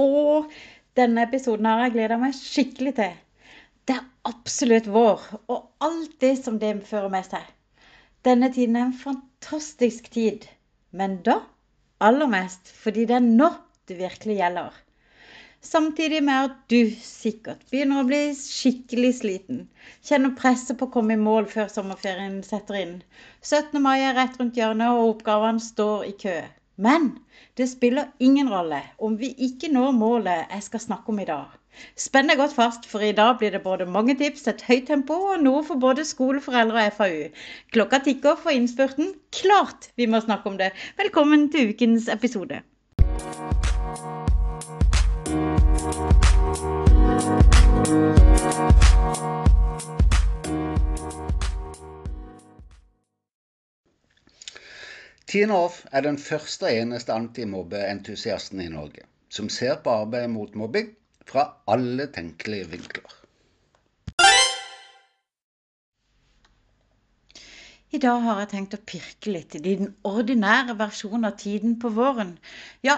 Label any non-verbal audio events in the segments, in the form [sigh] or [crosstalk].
Og denne episoden har jeg gleda meg skikkelig til. Det er absolutt vår, og alt det som det fører med seg. Denne tiden er en fantastisk tid, men da aller mest fordi det er nå det virkelig gjelder. Samtidig med at du sikkert begynner å bli skikkelig sliten. Kjenner presset på å komme i mål før sommerferien setter inn. 17. mai er rett rundt hjørnet, og oppgavene står i kø. Men det spiller ingen rolle om vi ikke når målet jeg skal snakke om i dag. Spenn deg godt fast, for i dag blir det både mange tips, et høyt tempo og noe for både skoleforeldre og FAU. Klokka tikker for innspurten. Klart vi må snakke om det. Velkommen til ukens episode. Tine Hoff er den første og eneste antimobbeentusiasten i Norge som ser på arbeidet mot mobbing fra alle tenkelige vinkler. I dag har jeg tenkt å pirke litt i den ordinære versjonen av tiden på våren. Ja,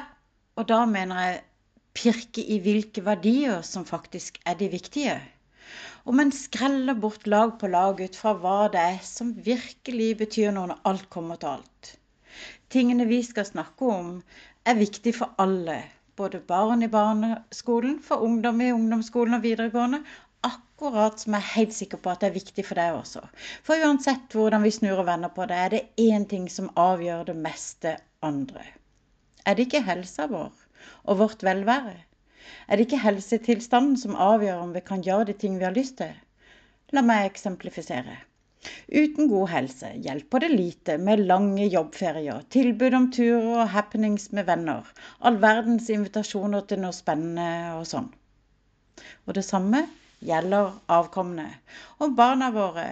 og da mener jeg pirke i hvilke verdier som faktisk er de viktige. Om en skreller bort lag på lag ut fra hva det er som virkelig betyr noe når alt kommer til alt tingene vi skal snakke om, er viktig for alle. Både barn i barneskolen, for ungdom i ungdomsskolen og videregående. Akkurat som jeg er helt sikker på at det er viktig for deg også. For uansett hvordan vi snur og vender på det, er det én ting som avgjør det meste andre. Er det ikke helsa vår og vårt velvære? Er det ikke helsetilstanden som avgjør om vi kan gjøre de ting vi har lyst til? La meg eksemplifisere. Uten god helse hjelper det lite med lange jobbferier, tilbud om turer og happenings med venner, all verdens invitasjoner til noe spennende og sånn. Og det samme gjelder avkommende. Om barna våre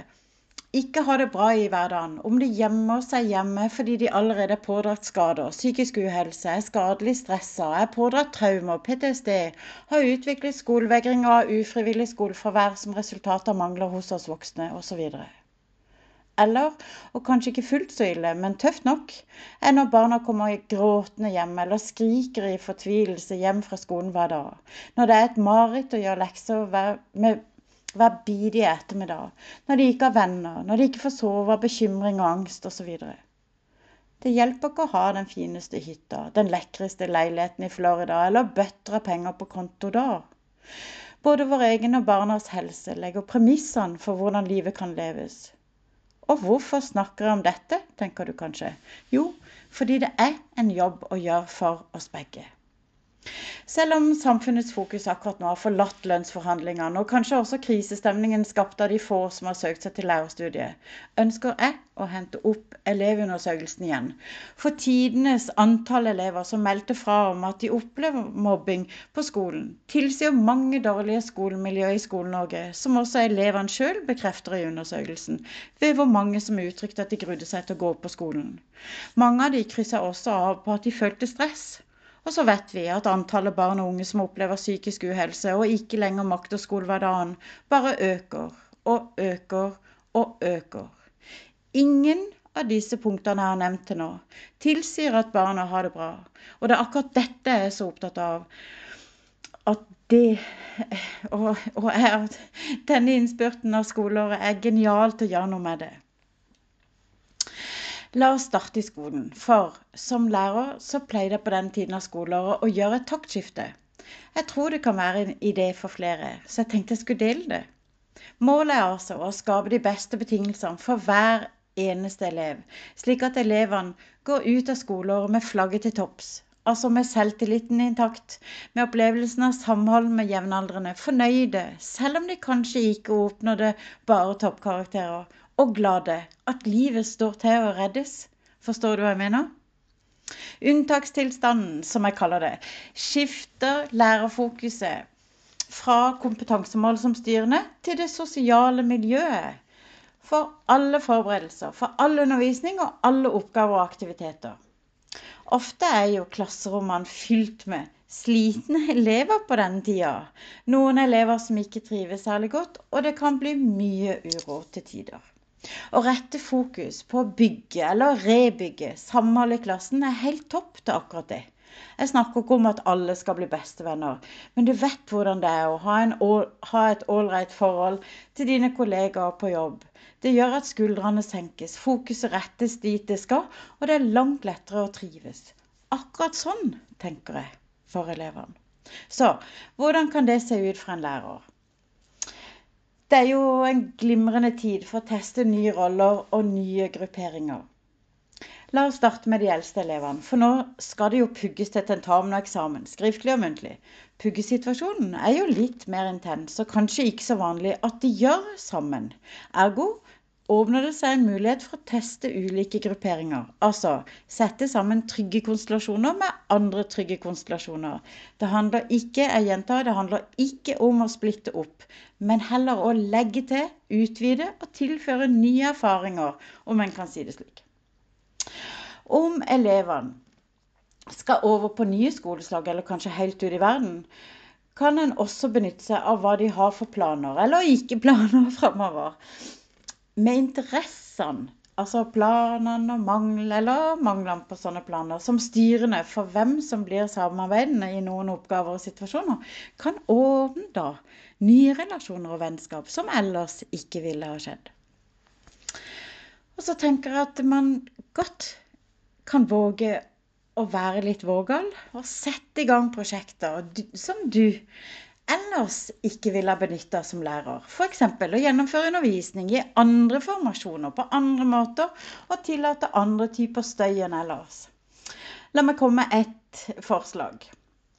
ikke har det bra i hverdagen, om de gjemmer seg hjemme fordi de allerede er pådratt skader, psykisk uhelse, er skadelig stressa, er pådratt traumer, PTSD, har utviklet skolevegring og ufrivillig skolefravær som resultat av mangler hos oss voksne osv. Eller, og kanskje ikke fullt så ille, men tøft nok, er når barna kommer gråtende hjem eller skriker i fortvilelse hjem fra skolen hver dag. Når det er et mareritt å gjøre lekser hver, med hver bidige ettermiddag. Når de ikke har venner, når de ikke får sove av bekymring og angst osv. Det hjelper ikke å ha den fineste hytta, den lekreste leiligheten i Florida eller bøtter av penger på konto da. Både vår egen og barnas helse legger premissene for hvordan livet kan leves. Og hvorfor snakker jeg om dette, tenker du kanskje. Jo, fordi det er en jobb å gjøre for oss begge. Selv om samfunnets fokus akkurat nå har forlatt lønnsforhandlingene, og kanskje også krisestemningen skapt av de få som har søkt seg til lærerstudiet, ønsker jeg å hente opp elevundersøkelsen igjen. For tidenes antall elever som meldte fra om at de opplever mobbing på skolen, tilsier mange dårlige skolemiljøer i Skole-Norge, som også elevene sjøl bekrefter i undersøkelsen, ved hvor mange som uttrykte at de grudde seg til å gå på skolen. Mange av de kryssa også av på at de følte stress. Og så vet vi at antallet barn og unge som opplever psykisk uhelse og ikke lenger makter skolehverdagen, bare øker og øker og øker. Ingen av disse punktene jeg har nevnt til nå, tilsier at barna har det bra. Og det er akkurat dette jeg er så opptatt av. At det og, og at denne innspurten av skoleåret er genialt å gjøre noe med det. La oss starte i skolen, for som lærer så pleier jeg på den tiden av skoleåret å gjøre et taktskifte. Jeg tror det kan være en idé for flere, så jeg tenkte jeg skulle dele det. Målet er altså å skape de beste betingelsene for hver eneste elev, slik at elevene går ut av skoleåret med flagget til topps. Altså med selvtilliten intakt, med opplevelsen av samhold med jevnaldrende, fornøyde, selv om de kanskje ikke oppnådde bare toppkarakterer, og glade. At livet står til å reddes. Forstår du hva jeg mener? Unntakstilstanden, som jeg kaller det, skifter lærerfokuset fra kompetansemål som styrende til det sosiale miljøet. For alle forberedelser, for all undervisning og alle oppgaver og aktiviteter. Ofte er jo klasserommene fylt med slitne elever på denne tida. Noen elever som ikke trives særlig godt, og det kan bli mye uro til tider. Å rette fokus på å bygge eller rebygge samhold i klassen er helt topp til akkurat det. Jeg snakker ikke om at alle skal bli bestevenner, men du vet hvordan det er å ha, en, ha et ålreit forhold til dine kollegaer på jobb. Det gjør at skuldrene senkes, fokuset rettes dit det skal, og det er langt lettere å trives. Akkurat sånn tenker jeg for elevene. Så hvordan kan det se ut for en lærer? Det er jo en glimrende tid for å teste nye roller og nye grupperinger. La oss starte med de eldste elevene, for nå skal det jo pugges til tentamen og eksamen, skriftlig og muntlig. Puggesituasjonen er jo litt mer intens, og kanskje ikke så vanlig at de gjør sammen. Ergo åpner det seg en mulighet for å teste ulike grupperinger. Altså sette sammen trygge konstellasjoner med andre trygge konstellasjoner. Det handler ikke jeg gjentar, det handler ikke om å splitte opp, men heller å legge til, utvide og tilføre nye erfaringer, om en kan si det slik. Om elevene skal over på nye skoleslag, eller kanskje helt ut i verden, kan en også benytte seg av hva de har for planer, eller ikke planer [laughs] framover. Med interessene, altså planene og mangel, eller manglene på sånne planer, som styrende for hvem som blir samarbeidende i noen oppgaver og situasjoner, kan åpne da nye relasjoner og vennskap som ellers ikke ville ha skjedd. Og så tenker jeg at man godt kan våge å være litt vågal og sette i gang prosjekter som du ellers ikke ville ha benytta som lærer. F.eks. å gjennomføre undervisning i andre formasjoner på andre måter og tillate andre typer støy enn ellers. La meg komme med ett forslag.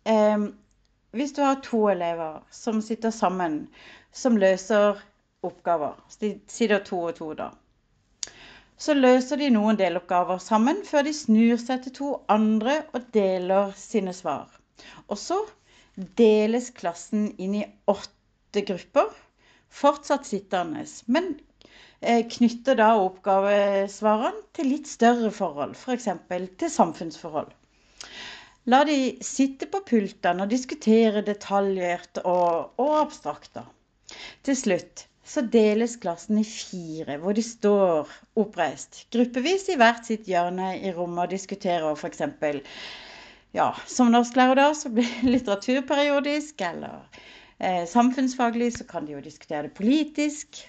Eh, hvis du har to elever som sitter sammen, som løser oppgaver, sitter to og to da så løser de noen deloppgaver sammen før de snur seg til to andre og deler sine svar. Og så deles klassen inn i åtte grupper, fortsatt sittende, men eh, knytter da oppgavesvarene til litt større forhold, f.eks. For til samfunnsforhold. La de sitte på pultene og diskutere detaljert og, og abstrakt. Til slutt så deles klassen i fire, hvor de står oppreist, gruppevis i hvert sitt hjørne i rommet og diskuterer f.eks. Ja, som norsklærer da, så blir det litteratur eller eh, samfunnsfaglig så kan de jo diskutere det politisk.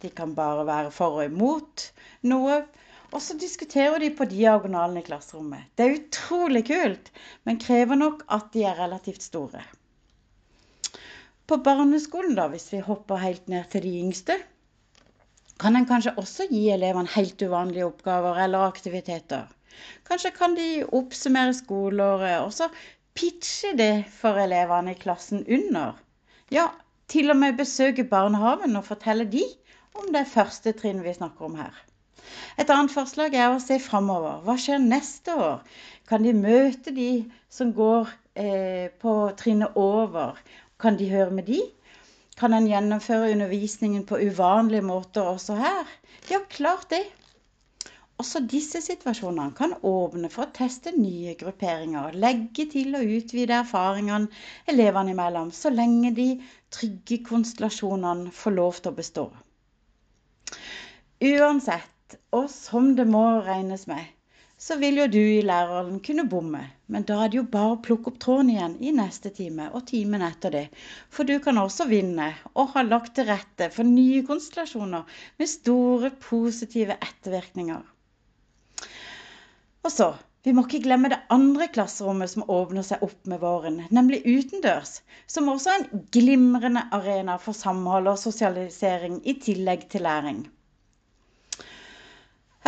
De kan bare være for og imot noe. Og så diskuterer de på diagonalen i klasserommet. Det er utrolig kult, men krever nok at de er relativt store. På barneskolen, da, hvis vi hopper helt ned til de yngste, kan en kanskje også gi elevene helt uvanlige oppgaver eller aktiviteter. Kanskje kan de oppsummere skoleåret og så pitche det for elevene i klassen under. Ja, til og med besøke barnehagen og fortelle de om det første trinn vi snakker om her. Et annet forslag er å se framover. Hva skjer neste år? Kan de møte de som går eh, på trinnet over, kan de høre med de? Kan en gjennomføre undervisningen på uvanlige måter også her? Ja, klart det. Også disse situasjonene kan åpne for å teste nye grupperinger, legge til og utvide erfaringene elevene imellom, så lenge de trygge konstellasjonene får lov til å bestå. Uansett, og som det må regnes med, så vil jo du i læreren kunne bomme. Men da er det jo bare å plukke opp tråden igjen i neste time og timen etter det. For du kan også vinne og ha lagt til rette for nye konstellasjoner med store positive ettervirkninger. Og så, vi må ikke glemme det andre klasserommet som åpner seg opp med våren, nemlig utendørs. Som også er en glimrende arena for samhold og sosialisering i tillegg til læring.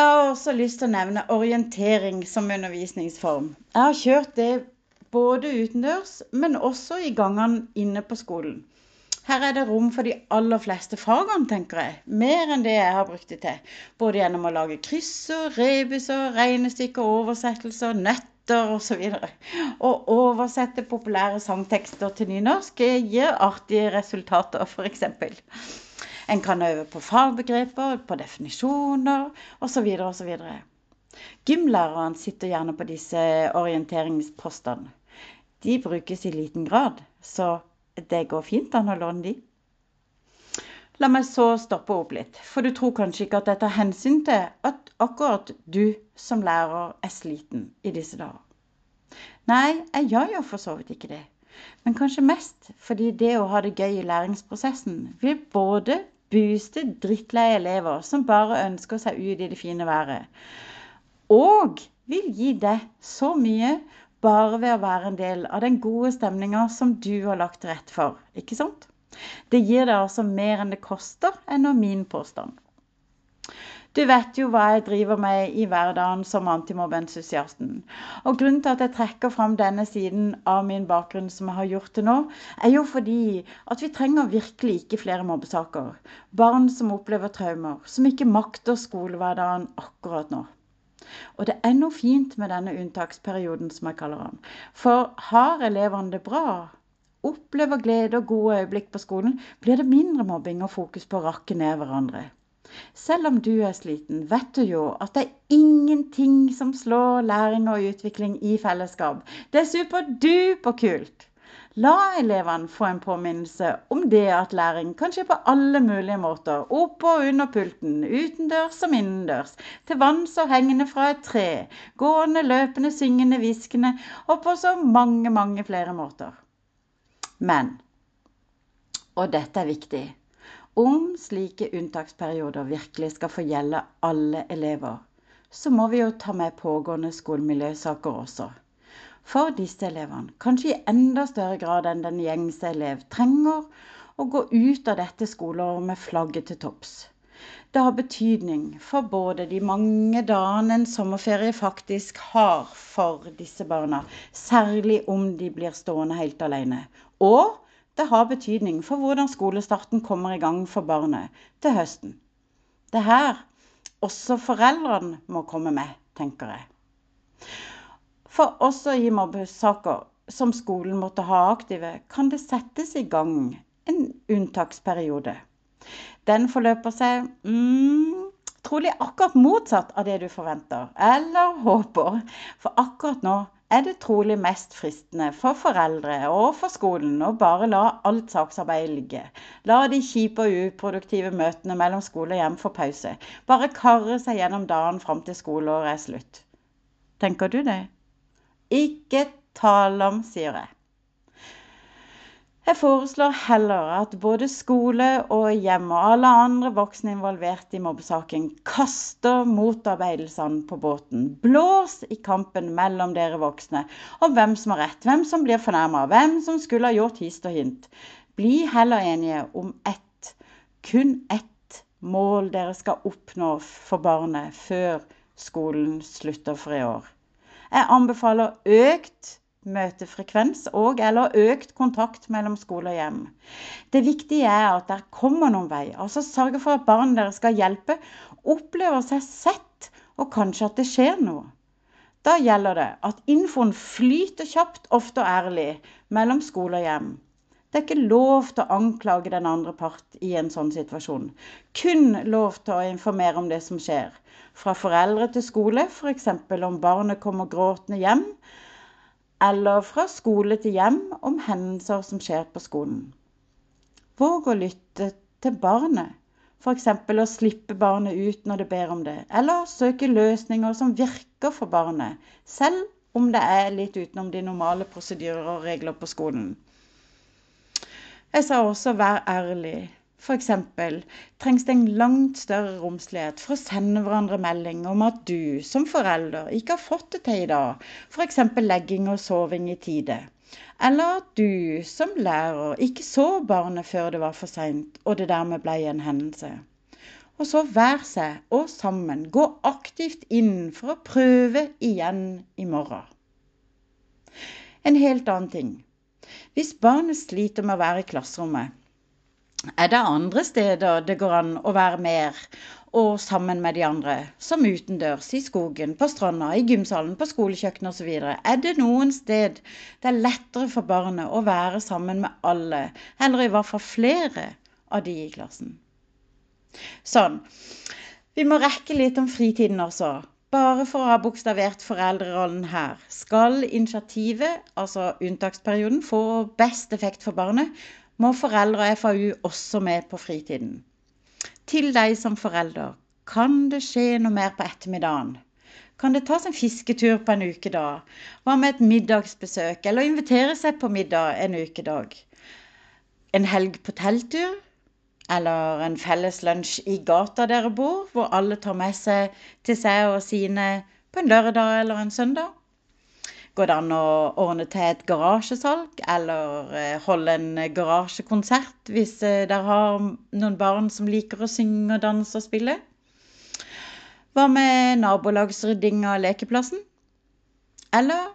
Jeg har også lyst til å nevne orientering som undervisningsform. Jeg har kjørt det både utendørs, men også i gangene inne på skolen. Her er det rom for de aller fleste fagene, tenker jeg. Mer enn det jeg har brukt det til. Både gjennom å lage kryssord, rebuser, regnestykker, oversettelser, nøtter osv. Å oversette populære sangtekster til nynorsk gir artige resultater, f.eks. En kan øve på fagbegreper, på definisjoner osv. osv. Gymlæreren sitter gjerne på disse orienteringspostene. De brukes i liten grad, så det går fint an å låne de. La meg så stoppe opp litt, for du tror kanskje ikke at jeg tar hensyn til at akkurat du som lærer er sliten i disse dager. Nei, jeg gjør jo for så vidt ikke det. Men kanskje mest fordi det å ha det gøy i læringsprosessen vil både booste drittleie elever som bare ønsker seg ut i det fine været, og vil gi deg så mye bare ved å være en del av den gode stemninga som du har lagt til rette for. Ikke sant? Det gir deg altså mer enn det koster, enn av min påstand. Du vet jo hva jeg driver med i hverdagen som antimobbeentusiasten. Og grunnen til at jeg trekker fram denne siden av min bakgrunn som jeg har gjort til nå, er jo fordi at vi trenger virkelig ikke flere mobbesaker. Barn som opplever traumer, som ikke makter skolehverdagen akkurat nå. Og det er noe fint med denne unntaksperioden, som jeg kaller den. For har elevene det bra, opplever glede og gode øyeblikk på skolen, blir det mindre mobbing og fokus på å rakke ned hverandre. Selv om du er sliten, vet du jo at det er ingenting som slår læring og utvikling i fellesskap. Det er superduperkult. La elevene få en påminnelse om det at læring kan skje på alle mulige måter. Opp og under pulten, utendørs som innendørs. Til vanns og hengende fra et tre. Gående, løpende, syngende, hviskende. Og på så mange, mange flere måter. Men, og dette er viktig, om slike unntaksperioder virkelig skal få gjelde alle elever, så må vi jo ta med pågående skolemiljøsaker også for disse elevene, kanskje i enda større grad enn den gjengse elev, trenger å gå ut av dette skoleåret med flagget til topps. Det har betydning for både de mange dagene en sommerferie faktisk har for disse barna, særlig om de blir stående helt alene. Og det har betydning for hvordan skolestarten kommer i gang for barnet til høsten. Det er her også foreldrene må komme med, tenker jeg. For også i mobbesaker som skolen måtte ha aktive, kan det settes i gang en unntaksperiode. Den forløper seg mm, trolig akkurat motsatt av det du forventer eller håper. For akkurat nå er det trolig mest fristende for foreldre og for skolen å bare la alt saksarbeid ligge. La de kjipe og uproduktive møtene mellom skole og hjem få pause. Bare karre seg gjennom dagen fram til skoleåret er slutt. Tenker du det? Ikke tale om, sier jeg. Jeg foreslår heller at både skole og hjem og alle andre voksne involvert i mobbesaken kaster motarbeidelsene på båten. Blås i kampen mellom dere voksne om hvem som har rett, hvem som blir fornærma, hvem som skulle ha gjort hist og hint. Bli heller enige om ett, kun ett mål dere skal oppnå for barnet før skolen slutter for i år. Jeg anbefaler økt møtefrekvens og eller økt kontakt mellom skole og hjem. Det viktige er at dere kommer noen vei. Altså sørge for at barnet dere skal hjelpe, opplever seg sett, og kanskje at det skjer noe. Da gjelder det at infoen flyter kjapt, ofte og ærlig, mellom skole og hjem. Det er ikke lov til å anklage den andre part i en sånn situasjon. Kun lov til å informere om det som skjer. Fra foreldre til skole, f.eks. om barnet kommer gråtende hjem. Eller fra skole til hjem om hendelser som skjer på skolen. Våg å lytte til barnet. F.eks. å slippe barnet ut når det ber om det. Eller søke løsninger som virker for barnet. Selv om det er litt utenom de normale prosedyrer og regler på skolen. Jeg sa også 'vær ærlig'. F.eks. trengs det en langt større romslighet for å sende hverandre melding om at du som forelder ikke har fått det til i dag, f.eks. legging og soving i tide. Eller at du som lærer ikke så barnet før det var for seint og det dermed ble en hendelse. Og så hver seg og sammen gå aktivt inn for å prøve igjen i morgen. En helt annen ting. Hvis barnet sliter med å være i klasserommet, er det andre steder det går an å være mer og sammen med de andre, som utendørs, i skogen, på stranda, i gymsalen, på skolekjøkkenet osv. Er det noen sted det er lettere for barnet å være sammen med alle, eller i hvert fall flere av de i klassen? Sånn. Vi må rekke litt om fritiden også. Bare for å ha bokstavert foreldrerollen her, skal initiativet, altså unntaksperioden, få best effekt for barnet, må foreldre og FAU også med på fritiden. Til deg som forelder, kan det skje noe mer på ettermiddagen? Kan det tas en fisketur på en ukedag? Hva med et middagsbesøk, eller invitere seg på middag en ukedag? En helg på telttur? Eller en felles lunsj i gata dere bor, hvor alle tar med seg til seg og sine på en lørdag eller en søndag? Går det an å ordne til et garasjesalg, eller eh, holde en garasjekonsert hvis eh, dere har noen barn som liker å synge, danse og spille? Hva med nabolagsrydding av lekeplassen? Eller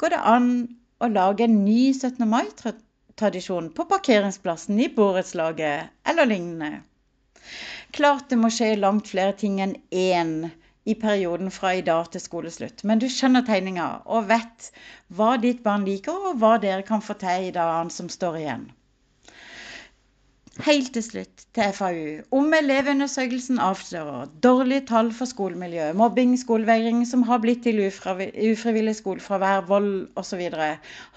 går det an å lage en ny 17. mai-tradisjon? Tradisjon på parkeringsplassen i borettslaget eller lignende. Klart det må skje langt flere ting enn én i perioden fra i dag til skoleslutt, men du skjønner tegninga og vet hva ditt barn liker, og hva dere kan få til i dagene som står igjen. Helt til slutt til FAU. Om elevundersøkelsen avslører dårlige tall for skolemiljøet, mobbing, skolevegring som har blitt til ufrivillig skolefravær, vold osv.,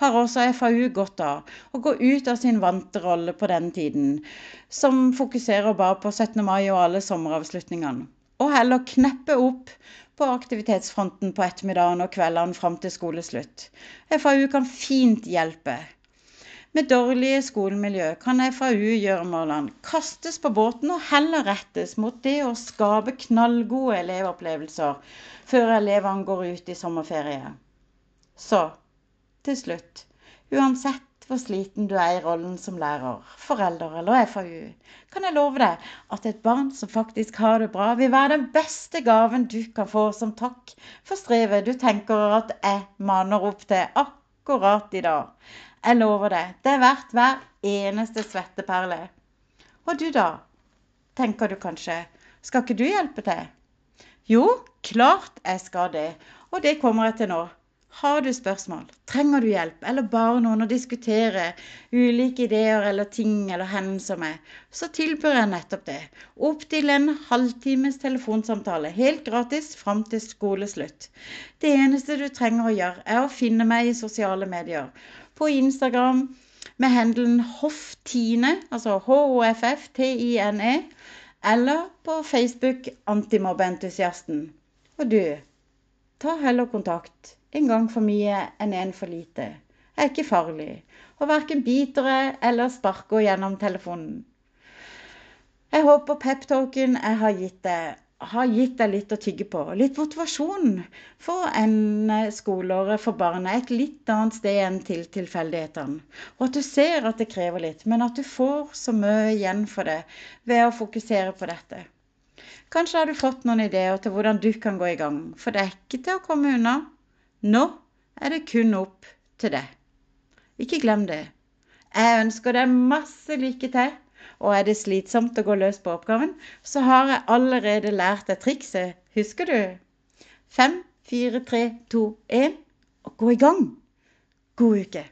har også FAU godt av å gå ut av sin vante rolle på den tiden, som fokuserer bare på 17. mai og alle sommeravslutningene, og heller kneppe opp på aktivitetsfronten på ettermiddagen og kveldene fram til skoleslutt. FAU kan fint hjelpe. Med dårlige skolemiljø kan FAU-gjøremålene kastes på båten og heller rettes mot det å skape knallgode elevopplevelser før elevene går ut i sommerferie. Så til slutt, uansett hvor sliten du er i rollen som lærer, forelder eller FAU, kan jeg love deg at et barn som faktisk har det bra, vil være den beste gaven du kan få som takk for strevet du tenker at jeg maner opp til akkurat i dag. Jeg lover det. Det er verdt hver eneste svetteperle. Og du, da? Tenker du kanskje. Skal ikke du hjelpe til? Jo, klart jeg skal det. Og det kommer jeg til nå. Har du spørsmål, trenger du hjelp, eller bare noen å diskutere ulike ideer eller ting eller hendelser med, så tilbyr jeg nettopp det. Opptil en halvtimes telefonsamtale, helt gratis fram til skoleslutt. Det eneste du trenger å gjøre, er å finne meg i sosiale medier på Instagram med hendelen Hoftine, altså H-O-F-F-T-I-N-E, eller på Facebook Antimobbeentusiasten. Og du, ta heller kontakt. En gang for mye enn en for lite. Er ikke farlig. Og verken biter jeg eller sparker gjennom telefonen. Jeg håper peptalken jeg har gitt deg, har gitt deg litt å tygge på. Litt motivasjon for å ende skoleåret for barna et litt annet sted enn til tilfeldighetene. Og at du ser at det krever litt, men at du får så mye igjen for det ved å fokusere på dette. Kanskje har du fått noen ideer til hvordan du kan gå i gang, for det er ikke til å komme unna. Nå er det kun opp til deg. Ikke glem det. Jeg ønsker deg masse lykke til og er det slitsomt å gå løs på oppgaven, så har jeg allerede lært deg trikset. Husker du? Fem, fire, tre, to, én, og gå i gang. God uke.